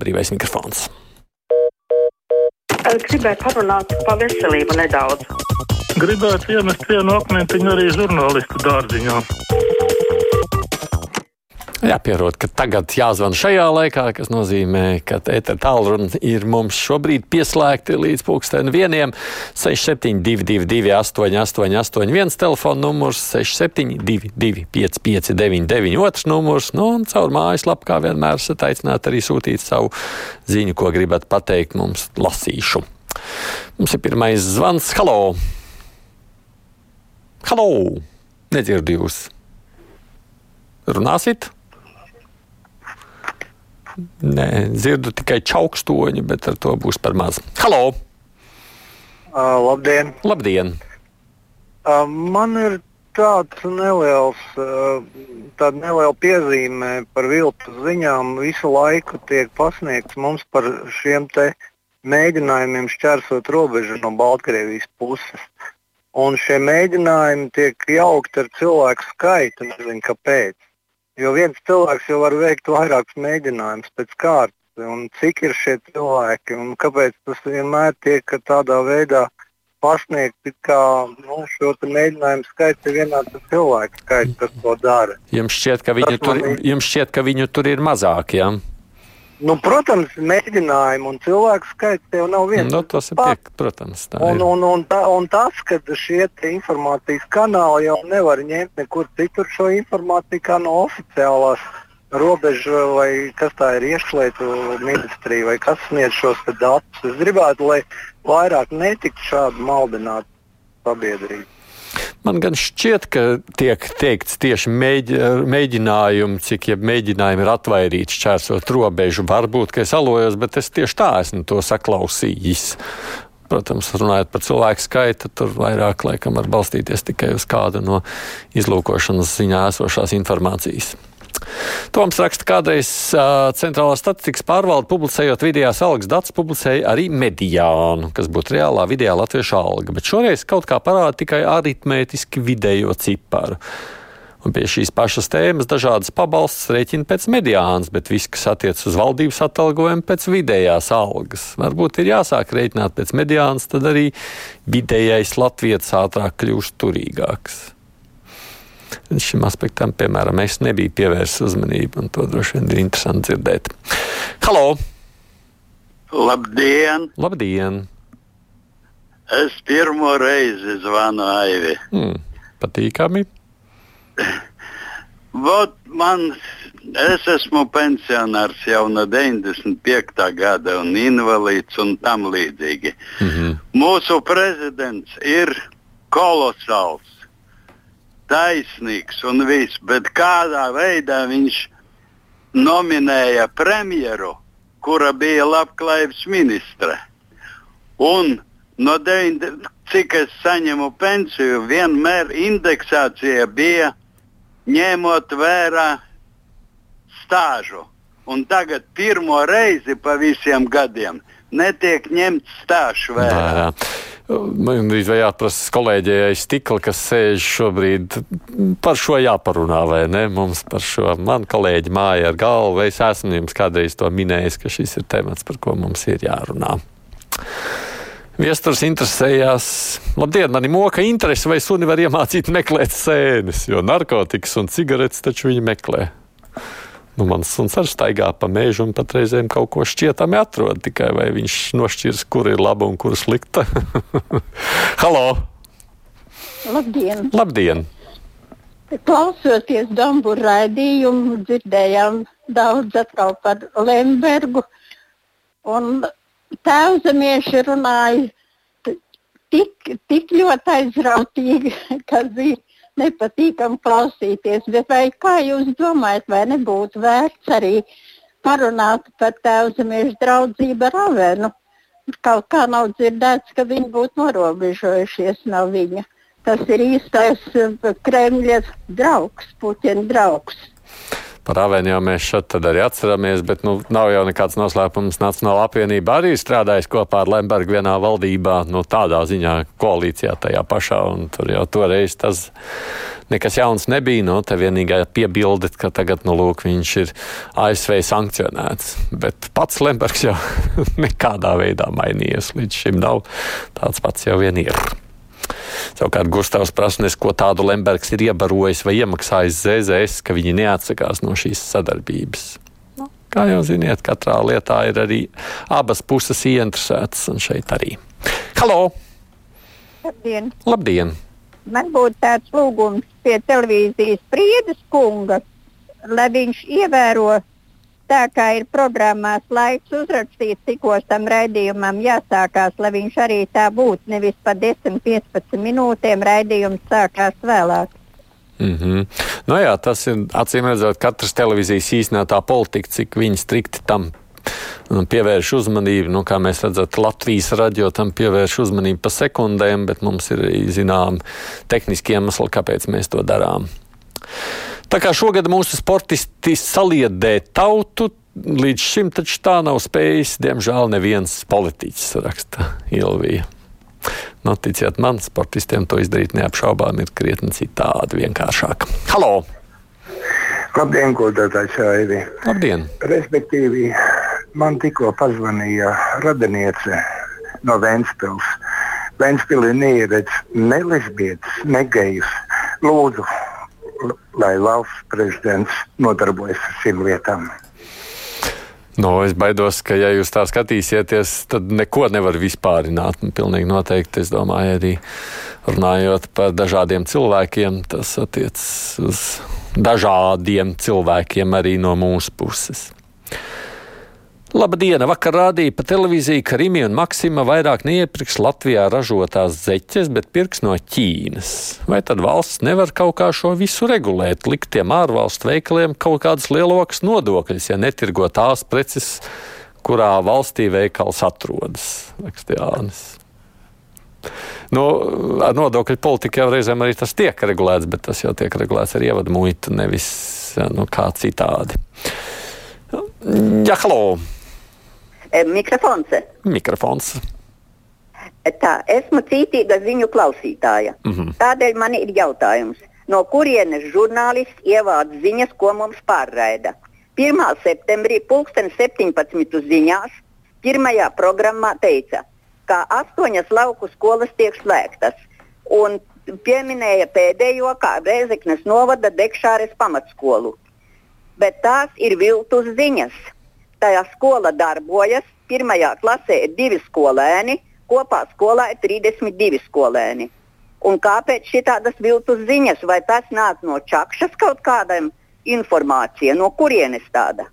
brīvais mikrofons. Gribētu parunāt par veselību nedaudz. Gribētu iemest vienu akmentiņu arī žurnālistu dārziņā. Jāpierod, ka tagad jāzvan šajā laikā, kas nozīmē, ka ētera tālruna ir mums šobrīd pieslēgta līdz pulksten vieniem 6722, 888, telefona numurs 672, 559, otrs numurs, nu, un caur mājaslapu, kā vienmēr, esat aicināti arī sūtīt savu ziņu, ko gribat pateikt mums lasīšu. Mums ir pirmais zvans. Halo! Halo! Nedzirdu jūs! Runāsit? Nē, dzirdu tikai čaukstoņu, bet ar to būs par maz. Halo! Uh, labdien! Labdien! Uh, man ir tāds neliels, uh, tāda neliela piezīme par viltus ziņām. Visu laiku tiek pasniegts mums par šiem te mēģinājumiem šķērsot robežu no Baltkrievijas puses. Un šie mēģinājumi tiek jaukti ar cilvēku skaitu, nezinu kāpēc. Jo viens cilvēks jau var veikt vairākus mēģinājumus pēc kārtas. Un cik ir šie cilvēki un kāpēc tas vienmēr tiek tādā veidā pasniegts, kā nu, šo mēģinājumu skaits ir vienāds ar cilvēku skaitu, kas to dara. Jums šķiet, ka viņu, Tas tur, man jums šķiet, ka viņu tur ir mazāk, jā? Nu, protams, mēģinājumu un cilvēku skaits jau nav viens. Nu, tas ir piek, protams, Un, ir. un, un, tā, un tas, ka šie informācijas kanāli jau nevar ņemt nekur citur šo informāciju, kā no oficiālās robežu vai kas tā ir iekšlietu ministrija vai kas sniedz šos datus. Es gribētu, lai vairāk netiktu šādi maldināti sabiedrība. Man gan šķiet, ka tiek teikts tieši mēģi, mēģinājumi, cik jeb mēģinājumi ir atvairīt šķērsot robežu. Varbūt, ka es alojos, bet es tieši tā esmu to saklausījis. Protams, runājot par cilvēku skaitu, tur vairāk laikam var balstīties tikai uz kādu no izlūkošanas ziņā esošās informācijas. Toms raksta, kādreiz uh, Centrālā statistikas pārvalde publicējot vidējās algas datus, publicēja arī mediānu, kas būtu reālā vidējā latviešu alga, bet šoreiz kaut kā parāda tikai aritmētiski vidējo ciparu. Un pie šīs pašas tēmas dažādas pabalsts rēķina pēc mediānas, bet viss, kas attiecas uz valdības atalgojumu, pēc vidējās algas. Varbūt ir jāsāk rēķināt pēc mediānas, tad arī vidējais latvietis ātrāk kļūst turīgāks. Šim aspektam, piemēram, es nebiju pievērsis uzmanību, un to droši vien ir interesanti dzirdēt. Halo! Labdien! Labdien! Es pirmo reizi zvanu Aivi. Hmm, patīkami! Vot man, es esmu pensionārs jau no 95. gada un invalīds un tam līdzīgi. Mm -hmm. Mūsu prezidents ir kolosāls, taisnīgs un viss, bet kādā veidā viņš nominēja premjeru, kura bija labklājības ministre. Un no 9, cik es saņemu pensiju, vienmēr indeksācija bija ņemot vērā stāžu. Un tagad pirmo reizi pa visiem gadiem netiek ņemts stāžu vērā. Jā, Man drīz vai jāprasa kolēģijai stikla, kas sēž šobrīd par šo jāparunā, vai ne? Mums par šo man kolēģi māja ar galvu. Es esmu jums kādreiz to minējis, ka šis ir temats, par ko mums ir jārunā. Viesturs interesējās, labdien, man ir moka interese, vai suni var iemācīt meklēt sēnes, jo narkotikas un cigaretes taču viņi meklē. Nu, mans suns arī staigā pa mēžu un pat reizēm kaut ko šķietami atrod. Tikai vai viņš nošķirs, kur ir laba un kur slikta. Halo! Labdien! Labdien! Klausoties Dambūra raidījumu, dzirdējām daudz atkal par Lembergu. Un tēvzemieši runāja tik, tik ļoti aizrautīgi, ka bija nepatīkami klausīties. Bet vai kā jūs domājat, vai nebūtu vērts arī parunāt par tēvzemiešu draudzību ar Avenu? Kaut kā nav dzirdēts, ka viņi būtu norobežojušies no viņa. Tas ir īstais eh, Kremļa draugs, Puķina draugs. Par Avenu jau mēs šeit arī atceramies, bet nu, nav jau nekāds noslēpums. Nacionāla apvienība arī strādājas kopā ar Lembergu vienā valdībā, nu, tādā ziņā koalīcijā tajā pašā, un tur jau toreiz tas nekas jauns nebija. No, te vienīgā piebilde, ka tagad nu, lūk, viņš ir ASV sankcionēts. Bet pats Lembergs jau nekādā veidā mainījies. Līdz šim nav tāds pats jau vien ir. Savukārt Gustavs Prasnes, ko tādu Lembergs ir iebarojis vai iemaksājis ZZS, ka viņi neatsakās no šīs sadarbības. Nu, kā jau ziniet, katrā lietā ir arī abas puses ieinteresētas, un šeit arī. Halo! Labdien! Labdien! Man būtu tāds lūgums pie televīzijas Priedes kunga, lai viņš ievēro tā kā ir programmās laiks uzrakstīts, tikos tam raidījumam jāsākās, lai viņš arī tā būtu. Nevis pa 10-15 minūtēm raidījums sākās vēlāk. Mm -hmm. nu jā, tas ir acīm redzot, katras televīzijas īstenotā politika, cik viņi strikti tam nu, pievērš uzmanību. Nu, kā mēs redzam, Latvijas radio tam pievērš uzmanību pa sekundēm, bet mums ir zinām tehniski iemesli, kāpēc mēs to darām. Tā kā šogad mūsu sportisti saliedē tautu, līdz šim taču tā nav spējis, diemžēl, neviens politiķis, raksta Ilvija. Nu, ticiet man, sportistiem to izdarīt neapšaubām ir krietni citādi, vienkāršāk. Halo! Labdien, godātais Aivi! Labdien! Respektīvi, man tikko pazvanīja radiniece no Vēnspils. Vēnspilī neieredz ne lesbietes, ne gejus. Lūdzu, lai valsts prezidents nodarbojas ar šīm lietām. No, es baidos, ka, ja jūs tā skatīsieties, tad neko nevar vispārināt. Pilnīgi noteikti, es domāju, arī runājot par dažādiem cilvēkiem, tas attiecas uz dažādiem cilvēkiem arī no mūsu puses. Labdien! Vakar rādīja pa televīziju, ka Rīga un Maksima vairāk neiepirks Latvijā ražotās zeķes, bet pirks no Ķīnas. Vai tad valsts nevar kaut kā šo visu regulēt, likt tiem ārvalstu veikaliem kaut kādas lielokas nodokļus, ja netirgo tās preces, kurā valstī veikals atrodas? Jānis. Nu, ar nodokļu politiku jau reizēm arī tas tiek regulēts, bet tas jau tiek regulēts ar ievadu muitu, nevis nu, kā citādi. Jā, halo! Mikrofons. Mikrofons. Tā, esmu cītīga ziņu klausītāja. Mm -hmm. Tādēļ man ir jautājums, no kurienes žurnālists ievāc ziņas, ko mums pārraida? 1. septembrī, 2017. ziņās, pirmajā programmā teica, ka astoņas lauku skolas tiek slēgtas. Un pieminēja pēdējo, kā Rēzeknes novada Dekšāres pamatskolu. Bet tās ir viltus ziņas tajā skola darbojas. Pirmajā klasē ir divi skolēni, kopā skolā ir 32 skolēni. Un kāpēc šādas viltus ziņas? Vai tas nāk no čakšas kaut kādam informācija, no kurienes tāda?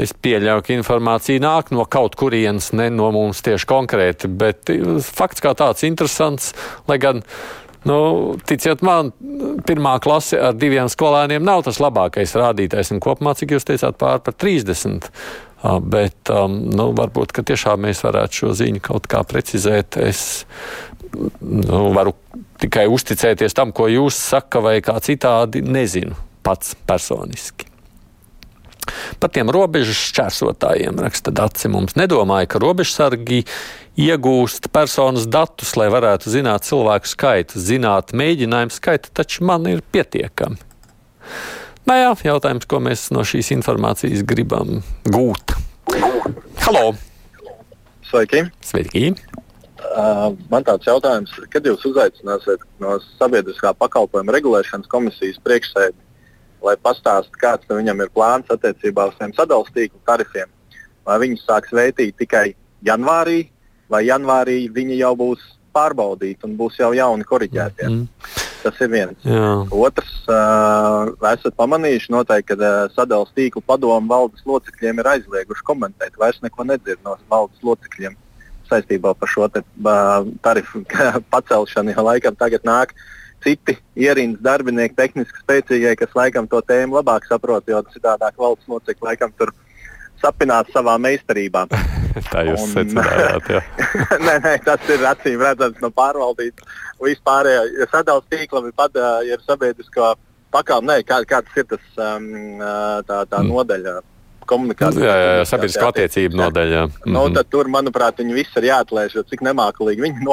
Es pieļauju, ka informācija nāk no kaut kurienes, ne no mums tieši konkrēti, bet fakts kā tāds interesants, lai gan Nu, ticiet man, pirmā klase ar diviem skolēniem nav tas labākais rādītājs. Kopumā, cik jūs teicāt, pār par 30. Uh, bet um, nu, varbūt tiešām mēs varētu šo ziņu kaut kā precizēt. Es nu, varu tikai uzticēties tam, ko jūs sakat, vai kā citādi nezinu pats personiski. Par tiem robežu šķērsotājiem raksta Dārcis. Mums nedomāja, ka robežsargi iegūst personas datus, lai varētu zināt cilvēku skaitu. Zināt mēģinājumu skaitu taču man ir pietiekami. Nē, jā, jautājums, ko mēs no šīs informācijas gribam gūt. Halo! Sveiki! Sveiki. Uh, man tāds jautājums, kad jūs uzaicināsiet no sabiedriskā pakalpojuma regulēšanas komisijas priekšsēdi, lai pastāstītu, kāds viņam ir plāns attiecībā uz tiem sadalījuma tīklu tarifiem? Vai viņus sāks veidot tikai janvārī, vai janvārī viņi jau būs pārbaudīti un būs jau jauni korģēti. Mm. Tas ir viens. Jā. Otrs, uh, esat pamanījuši, noteikti, ka uh, sadalījuma tīklu padomu valdes locekļiem ir aizlieguši komentēt. Vairs neko nedzird no valdes locekļiem saistībā par šo te, uh, tarifu pacelšanu, jo laikam tagad nāk citi ierīnas darbinieki, tehniski spēcīgie, kas laikam to tēmu labāk saprot, jo citādāk valdes locekļi laikam tur sapināt savā meistarībā. Tā jūs un, secinājāt, jā. nē, nē, tas ir acīm redzams no pārvaldības. Vispārējā ja sadalījuma tīklam ir, pat, ja ir sabiedriskā pakalpojuma, kā, kāds ir tas um, tā, tā mm. nodaļa komunikācijas. Jā, jā, jā sabiedrisko attiecību nodaļā. Mm -hmm. nu, tad tur, manuprāt, viņi visi ir jāatlēš, jo cik nemākslīgi viņi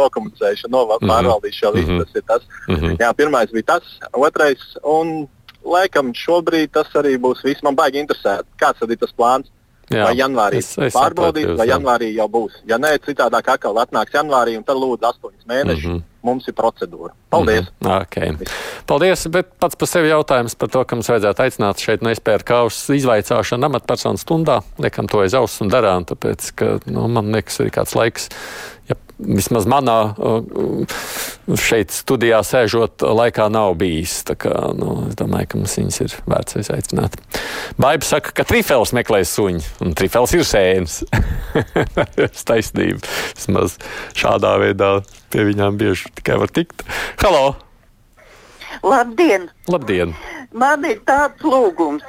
nokomunicēja šo, no, pārvaldīja šo visu. Mm -hmm. Tas ir tas. Mm -hmm. Jā, pirmais bija tas, otrais, un laikam šobrīd tas arī būs viss. Man baigi interesēt, kāds tad ir tas plāns. Jā, vai janvārī es, es pārbaudīt, vai janvārī jau būs. Ja nē, citādāk atkal atnāks janvārī un tad lūdzu astoņus mēnešus. Mm -hmm. Mums ir procedūra. Paldies! Mm -hmm. okay. Paldies! Bet pats par sevi jautājums par to, ka mums vajadzētu aicināt šeit SPRK uz izvaicāšanu amatpersonu stundā. Liekam to aiz auss un darām, tāpēc, ka nu, man liekas, ir kāds laiks ja vismaz manā šeit studijā sēžot, laikā nav bijis. Kā, nu, es domāju, ka mums viņas ir vērts aicināt. Baiba saka, ka trifels meklēs suņu, un trifels ir sēnes. Tas taisnība. Vismaz šādā veidā pie viņām bieži tikai var tikt. Halo! Labdien! Labdien! Man ir tāds lūgums,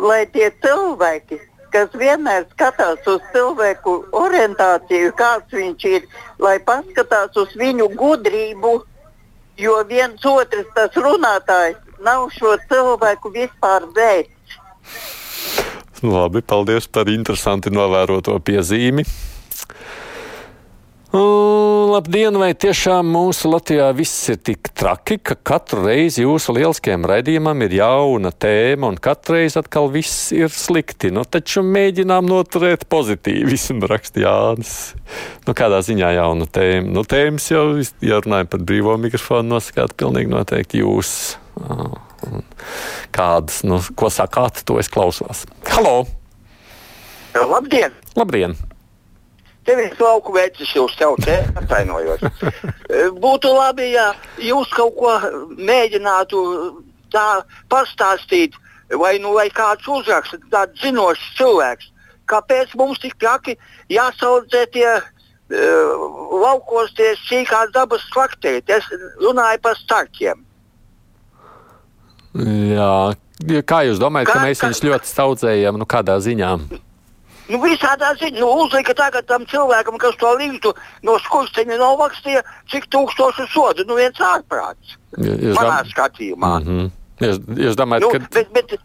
lai tie cilvēki, kas vienmēr skatās uz cilvēku orientāciju, kāds viņš ir, lai paskatās uz viņu gudrību, jo viens otrs tas runātājs nav šo cilvēku vispār vērts. Labi, paldies par interesanti novēroto piezīmi. Labdien, vai tiešām mūsu Latvijā viss ir tik traki, ka katru reizi jūsu lieliskajam raidījumam ir jauna tēma un katru reizi atkal viss ir slikti? Nu, taču mēģinām noturēt pozitīvismu, raksta Jānis. Nu, kādā ziņā jauna tēma? Nu, tēmas jau, ja runājam par brīvo mikrofonu, nosakāt pilnīgi noteikti jūs. Kādas, nu, ko sakāt, to es klausos. Halo! Labdien! Labdien! Tev ir lauku vecis, jūs saucat, atvainojos. Būtu labi, ja jūs kaut ko mēģinātu tā pastāstīt, vai, nu, vai kāds uzraksta, tāds zinošs cilvēks. Kāpēc mums tik traki jāsaudzē tie uh, laukos tie sīkās dabas slaktēji? Es runāju par starkiem. Jā, kā jūs domājat, kā, ka mēs viņus ļoti saudzējam, nu kādā ziņā? Nu, visādā ziņā, nu, uzlika tagad tam cilvēkam, kas to līniju no skursteņa novakstīja, cik tūkstošu sodu, nu, viens ārprāts. Jūs Manā dom... skatījumā. Mm -hmm. Jūs, jūs domājat, nu, ka... Bet, bet,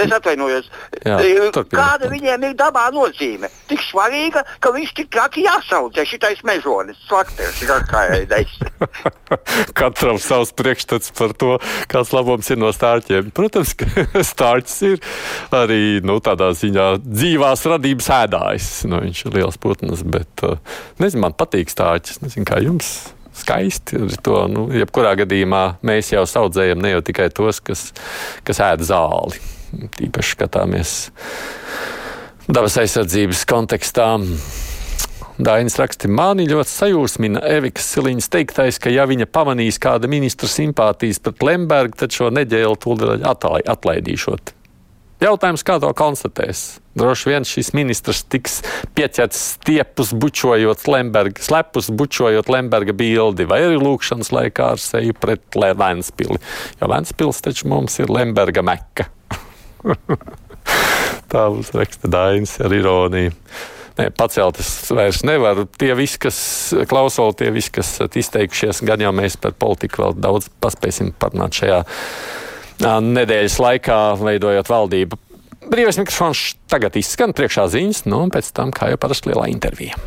Es atvainojos. Jā, Kāda viņiem ir dabā nozīme? Tik svarīga, ka viņš tik traki jāsaudzē šitais mežonis, slakteris, kā ēdais. Katram savs priekšstats par to, kāds labums ir no stārķiem. Protams, ka stārķis ir arī nu, tādā ziņā dzīvās radības ēdājs. Nu, viņš ir liels putns, bet uh, nezinu, man patīk stārķis. Nezinu, kā jums skaisti. To, nu, jebkurā gadījumā mēs jau audzējam ne jau tikai tos, kas, kas ēd zāli īpaši skatāmies dabas aizsardzības kontekstā. Dainis raksta, mani ļoti sajūsmina Evikas Siliņas teiktais, ka ja viņa pamanīs kāda ministra simpātijas pret Lembergu, tad šo neģēlu tūlīt atlaidīšot. Jautājums, kā to konstatēs? Droši vien šis ministrs tiks pieķerts stiepus, bučojot Lemberga, slepus, bučojot Lemberga bildi, vai arī lūkšanas laikā ar seju pret Vēnspili. Jo Vēnspils taču mums ir Lemberga mekka. Tā būs raksta Dainis ar ironiju. Nē, pacelt es vairs nevaru. Tie visi, kas klausās, tie visi, kas izteikušies, gan jau mēs par politiku vēl daudz paspēsim parunāt šajā nedēļas laikā, veidojot valdību. Brīvais mikrofons tagad izskan priekšā ziņas, nu, un pēc tam, kā jau parasti, lielā intervija.